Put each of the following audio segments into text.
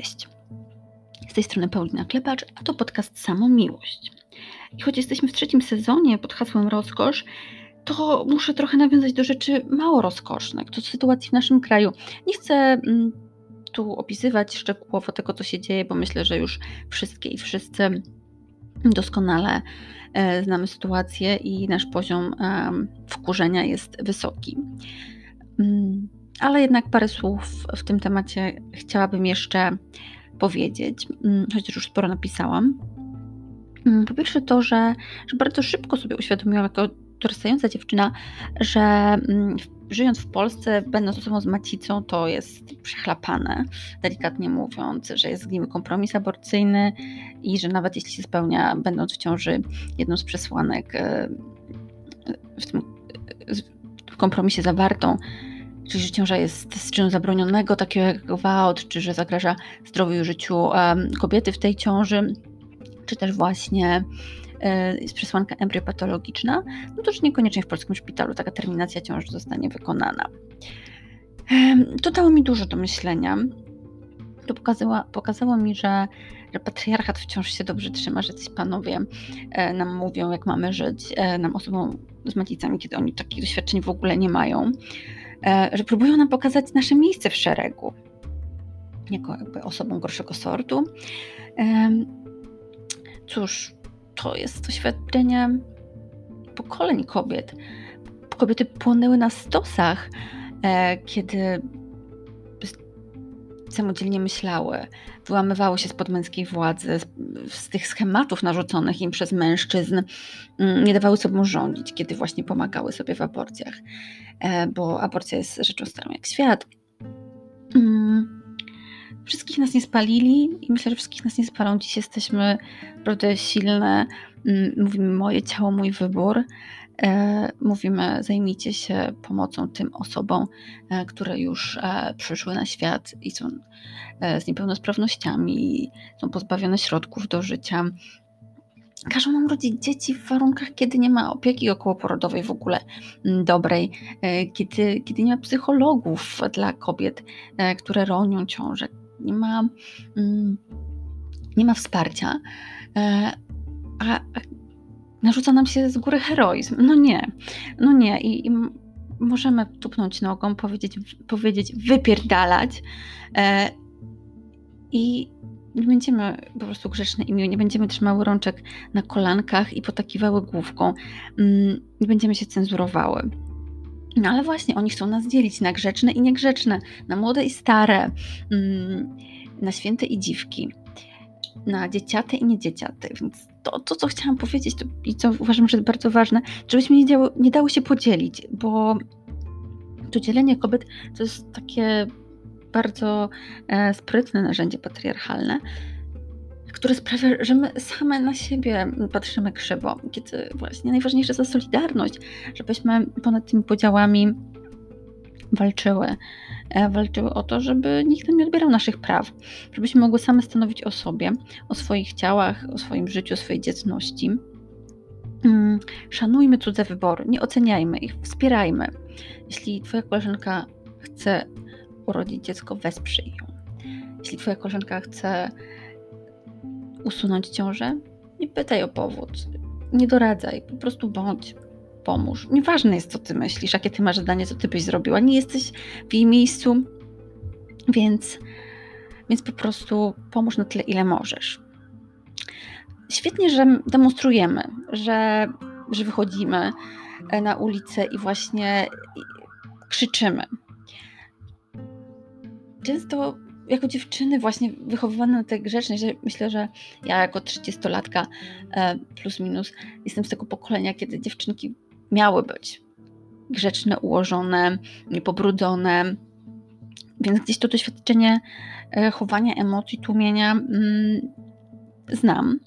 Cześć. Z tej strony Paulina Klepacz, a to podcast Samomiłość. I choć jesteśmy w trzecim sezonie pod hasłem rozkosz, to muszę trochę nawiązać do rzeczy mało rozkosznych, do sytuacji w naszym kraju. Nie chcę mm, tu opisywać szczegółowo tego, co się dzieje, bo myślę, że już wszystkie i wszyscy doskonale e, znamy sytuację i nasz poziom wkurzenia jest wysoki. Ale jednak parę słów w tym temacie chciałabym jeszcze powiedzieć, mm, chociaż już sporo napisałam. Mm, po pierwsze to, że, że bardzo szybko sobie uświadomiłam jako dorastająca dziewczyna, że mm, żyjąc w Polsce, będąc osobą z macicą, to jest przechlapane, delikatnie mówiąc, że jest zgniły kompromis aborcyjny i że nawet jeśli się spełnia, będąc w ciąży, jedną z przesłanek e, w tym kompromisie zawartą, czyli że ciąża jest z czynu zabronionego, takiego jak gwałt, czy że zagraża zdrowiu i życiu kobiety w tej ciąży, czy też właśnie e, jest przesłanka embryopatologiczna, no to już niekoniecznie w polskim szpitalu taka terminacja ciąży zostanie wykonana. To dało mi dużo do myślenia. To pokazało, pokazało mi, że, że patriarchat wciąż się dobrze trzyma, że ci panowie e, nam mówią, jak mamy żyć, e, nam osobom z macicami, kiedy oni takich doświadczeń w ogóle nie mają. E, że próbują nam pokazać nasze miejsce w szeregu, jako jakby osobą gorszego sortu. Cóż, to jest doświadczenie pokoleń kobiet. Kobiety płonęły na stosach, e, kiedy samodzielnie myślały, wyłamywały się spod męskiej władzy, z, z, tych schematów narzuconych im przez mężczyzn, mm, nie dawały sobą rządzić, kiedy właśnie pomagały sobie w aborcjach, bo aborcja jest rzeczą starą jak świat. Mm, wszystkich nas nie spalili i myślę, że wszystkich nas nie spalą. Dziś jesteśmy naprawdę silne. Mm, mówimy moje ciało, mój wybór. E, mówimy, zajmijcie się pomocą tym osobom, e, które już e, przyszły na świat i są z niepełnosprawnościami, są pozbawione środków do życia. Każą nam rodzić dzieci w warunkach, kiedy nie ma opieki okołoporodowej w ogóle mm, dobrej, kiedy, kiedy nie ma psychologów dla kobiet, które ronią ciążę, nie ma, mm, nie ma wsparcia. A, narzuca nam się z góry heroizm. No nie, no nie. I, i możemy tupnąć nogą, powiedzieć, powiedzieć wypierdalać e, i nie będziemy po prostu grzeczne i miłe, nie będziemy trzymały rączek na kolankach i potakiwały główką, mm, nie będziemy się cenzurowały. No ale właśnie, oni chcą nas dzielić na grzeczne i niegrzeczne, na młode i stare, mm, na święte i dziwki na dzieciaty i niedzieciaty. Więc to, to co chciałam powiedzieć to, i co uważam, że jest bardzo ważne, żebyśmy nie, działo, nie dały się podzielić, bo to dzielenie kobiet to jest takie bardzo e, sprytne narzędzie patriarchalne, które sprawia, że my same na siebie patrzymy krzywo, kiedy właśnie najważniejsze jest solidarność, żebyśmy ponad tymi podziałami walczyły. E, walczyły o to, żeby nikt nie odbierał naszych praw, żebyśmy mogły same stanowić o sobie, o swoich ciałach, o swoim życiu, o swojej dzietności. Mm, szanujmy cudze wybory, nie oceniajmy ich, wspierajmy. Jeśli Twoja koleżanka chce urodzić dziecko, wesprzyj ją. Jeśli Twoja koleżanka chce usunąć ciążę, nie pytaj o powód, nie doradzaj, po prostu bądź pomóż. Nieważne jest, co ty myślisz, jakie ty masz zdanie, co ty byś zrobiła. Nie jesteś w jej miejscu, więc, więc po prostu pomóż na tyle, ile możesz. Świetnie, że demonstrujemy, że, że wychodzimy e, na ulicę i właśnie krzyczymy. Często jako dziewczyny właśnie wychowywane na tę grzeczność, myślę, że ja jako 30-latka e, plus minus jestem z tego pokolenia, kiedy dziewczynki miały być grzeczne, ułożone, niepobrudzone. Więc gdzieś to doświadczenie e, chowania emocji, tłumienia mm, znam.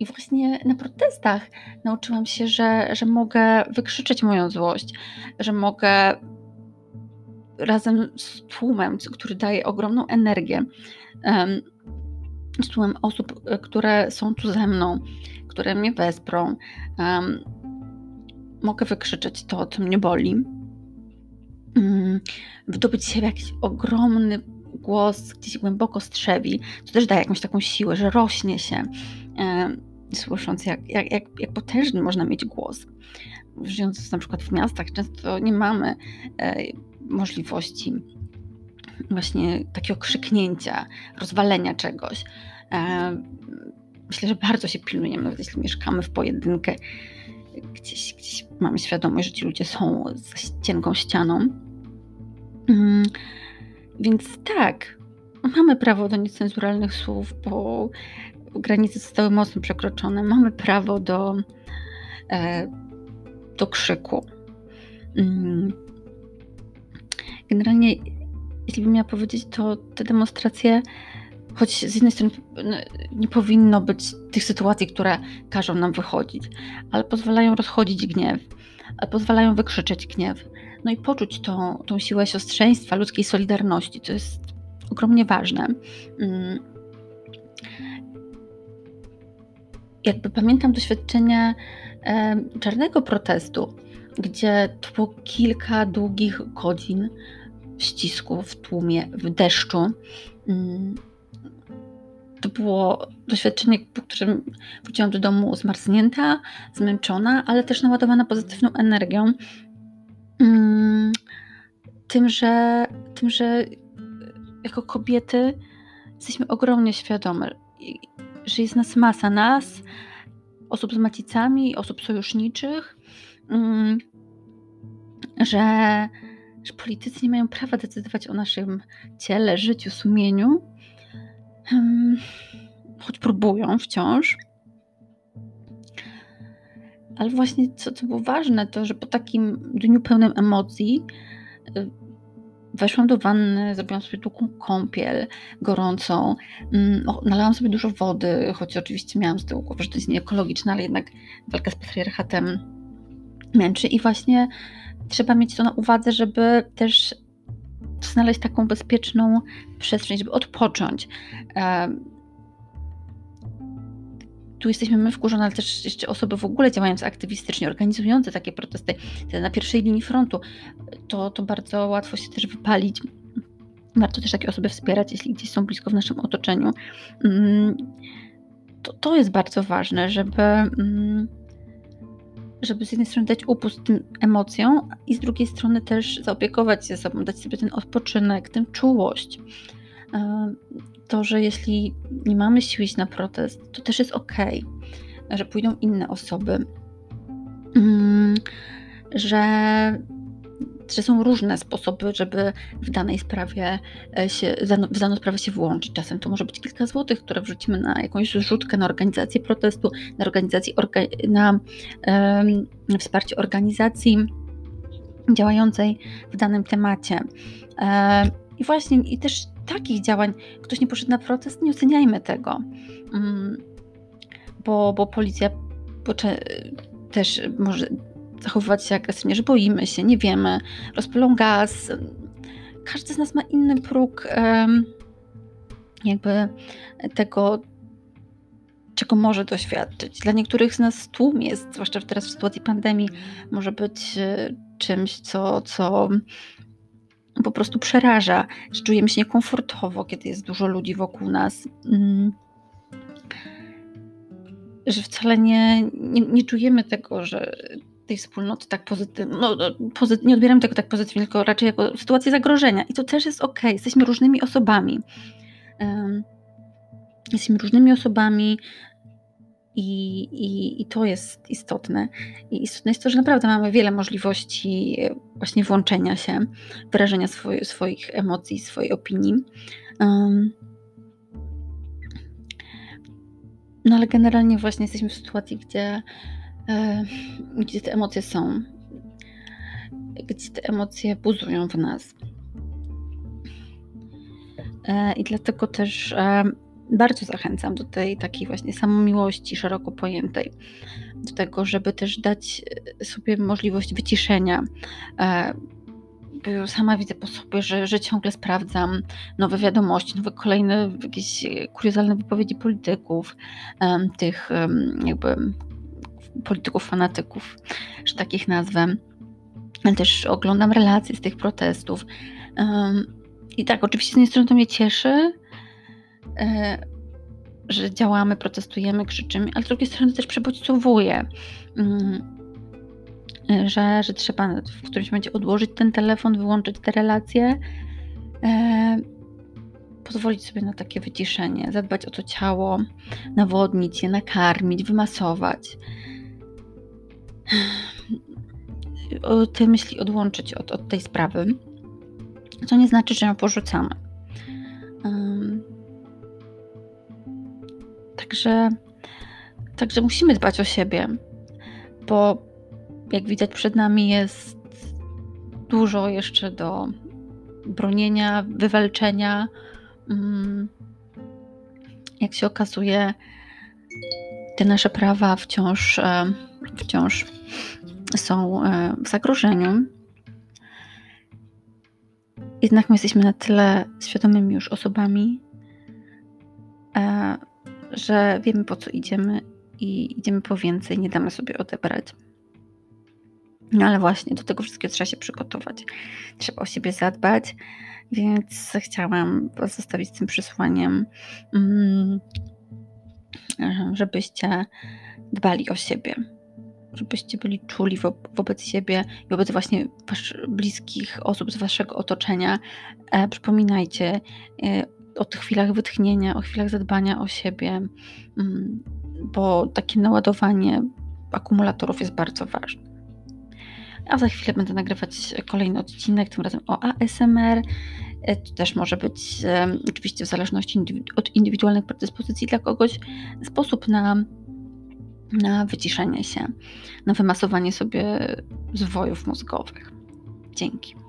I właśnie na protestach nauczyłam się, że, że mogę wykrzyczeć moją złość, że mogę razem z tłumem, który daje ogromną energię, z tłumem osób, e, które są tu ze mną, które mnie wesprą, mogę wykrzyczeć to, co mnie boli, mm, wydobyć z siebie jakiś ogromny głos gdzieś głęboko strzewi, to też daje jakąś taką siłę, że rośnie się, słysząc jak, jak, jak, jak potężny można mieć głos. Żyjąc na przykład w miastach, często nie mamy e, możliwości właśnie takiego krzyknięcia, rozwalenia czegoś. E, myślę, że bardzo się pilnujemy, nawet jeśli mieszkamy w pojedynkę, gdzieś, gdzieś mamy świadomość, że ci ludzie są za cienką ścianą. Mm, więc tak, mamy prawo do niecenzuralnych słów, bo granice zostały mocno przekroczone. Mamy prawo do, e, do krzyku. Generalnie, jeśli bym miała powiedzieć, to te demonstracje choć z jednej strony no, nie powinno być tych sytuacji, które każą nam wychodzić, ale pozwalają rozchodzić gniew, pozwalają wykrzyczeć gniew, no i poczuć tą, tą siłę siostrzeństwa, ludzkiej solidarności, co jest ogromnie ważne. Mm. Jakby pamiętam doświadczenie czarnego protestu, gdzie to było kilka długich godzin ścisku w tłumie, w deszczu. Mm to było doświadczenie, po którym wróciłam do domu zmarznięta, zmęczona, ale też naładowana pozytywną energią. Mm, tym, że, tym, że jako kobiety jesteśmy ogromnie świadome, że jest nas masa, nas, osób z macicami, osób sojuszniczych, mm, że, że politycy nie mają prawa decydować o naszym ciele, życiu, sumieniu choć próbują wciąż. Ale właśnie co, co było ważne, to że po takim dniu pełnym emocji y, weszłam do wanny, zrobiłam sobie długą kąpiel gorącą, mm, nalałam sobie dużo wody, choć oczywiście miałam z tyłu głowy, że to jest nieekologiczne, ale jednak walka z patriarchatem męczy i właśnie trzeba mieć to na uwadze, żeby też znaleźć taką bezpieczną przestrzeń, żeby odpocząć. Tu jesteśmy my wkurzone, ale też jeszcze osoby w ogóle działające aktywistycznie, organizujące takie protesty na pierwszej linii frontu. To, to bardzo łatwo się też wypalić. Warto też takie osoby wspierać, jeśli gdzieś są blisko w naszym otoczeniu. Mm, to, to jest bardzo ważne, żeby mm, żeby z jednej strony dać upust tym emocjom, i z drugiej strony też zaopiekować się sobą, dać sobie ten odpoczynek, tę czułość. To, że jeśli nie mamy siły iść na protest, to też jest ok, że pójdą inne osoby, mm, że że są różne sposoby, żeby w danej sprawie e, się, w daną sprawę się włączyć. Czasem to może być kilka złotych, które wrzucimy na jakąś zrzutkę, na organizację protestu, na organizację, na um, wsparcie organizacji działającej w danym temacie. Um, I właśnie, i też takich działań, ktoś nie poszedł na protest, nie oceniajmy tego, um, bo, bo policja też może zachowywać się agresywnie, że boimy się, nie wiemy, rozpylą gaz. Każdy z nas ma inny próg jakby tego, czego może doświadczyć. Dla niektórych z nas tłum jest, zwłaszcza teraz w sytuacji pandemii, może być e, czymś, co, co po prostu przeraża, że czujemy się niekomfortowo, kiedy jest dużo ludzi wokół nas. Mm. Że wcale nie, nie, nie czujemy tego, że tej wspólnoty tak pozytywnie, no, no pozy nie odbieram tego tak pozytywnie, tylko raczej jako sytuację zagrożenia. I to też jest ok. Jesteśmy różnymi osobami. Um, jesteśmy różnymi osobami i, i, i to jest istotne. I istotne jest to, że naprawdę mamy wiele możliwości właśnie włączenia się, wyrażenia swoich, swoich emocji, swojej opinii. Um, no ale generalnie właśnie jesteśmy w sytuacji, gdzie E, gdzie te emocje są, gdzie te emocje buzują w nas. E, I dlatego też e, bardzo zachęcam do tej takiej właśnie samomiłości szeroko pojętej, do tego, żeby też dać sobie możliwość wyciszenia. Sama widzę po sobie, że, że ciągle sprawdzam nowe wiadomości, nowe kolejne jakieś kuriozalne wypowiedzi polityków, tych jakby polityków fanatyków, że takich nazwę. Ale też oglądam relacje z tych protestów. I tak, oczywiście z jednej strony to mnie cieszy, e, że działamy, protestujemy, krzyczymy, ale z drugiej strony też przebodźcowuje, mm, że, że trzeba w którymś momencie odłożyć ten telefon, wyłączyć te relacje, e, pozwolić sobie na takie wyciszenie, zadbać o to ciało, nawodnić je, nakarmić, wymasować. Te myśli odłączyć od, od tej sprawy, co nie znaczy, że ją porzucamy. Także, także musimy dbać o siebie, bo jak widać przed nami jest dużo jeszcze do bronienia, wywalczenia. Mm, jak się okazuje, te nasze prawa wciąż, wciąż są e, w zagrożeniu. Jednak my jesteśmy na tyle świadomymi już osobami, e, że wiemy po co idziemy i idziemy po więcej, nie damy sobie odebrać. No ale właśnie do tego wszystkiego trzeba się przygotować. Trzeba o siebie zadbać, więc chciałam zostawić z tym przesłaniem, mm, żebyście dbali o siebie, żebyście byli czuli wo wobec siebie i wobec właśnie bliskich osób z waszego otoczenia. E, przypominajcie e, o tych chwilach wytchnienia, o chwilach zadbania o siebie, mm, bo takie naładowanie akumulatorów jest bardzo ważne. A za chwilę będę nagrywać kolejny odcinek, tym razem o ASMR. E, to też może być oczywiście w zależności od indywidualnych predyspozycji dla kogoś sposób na, na wyciszenie się, na wymasowanie sobie zwojów mózgowych. Dzięki.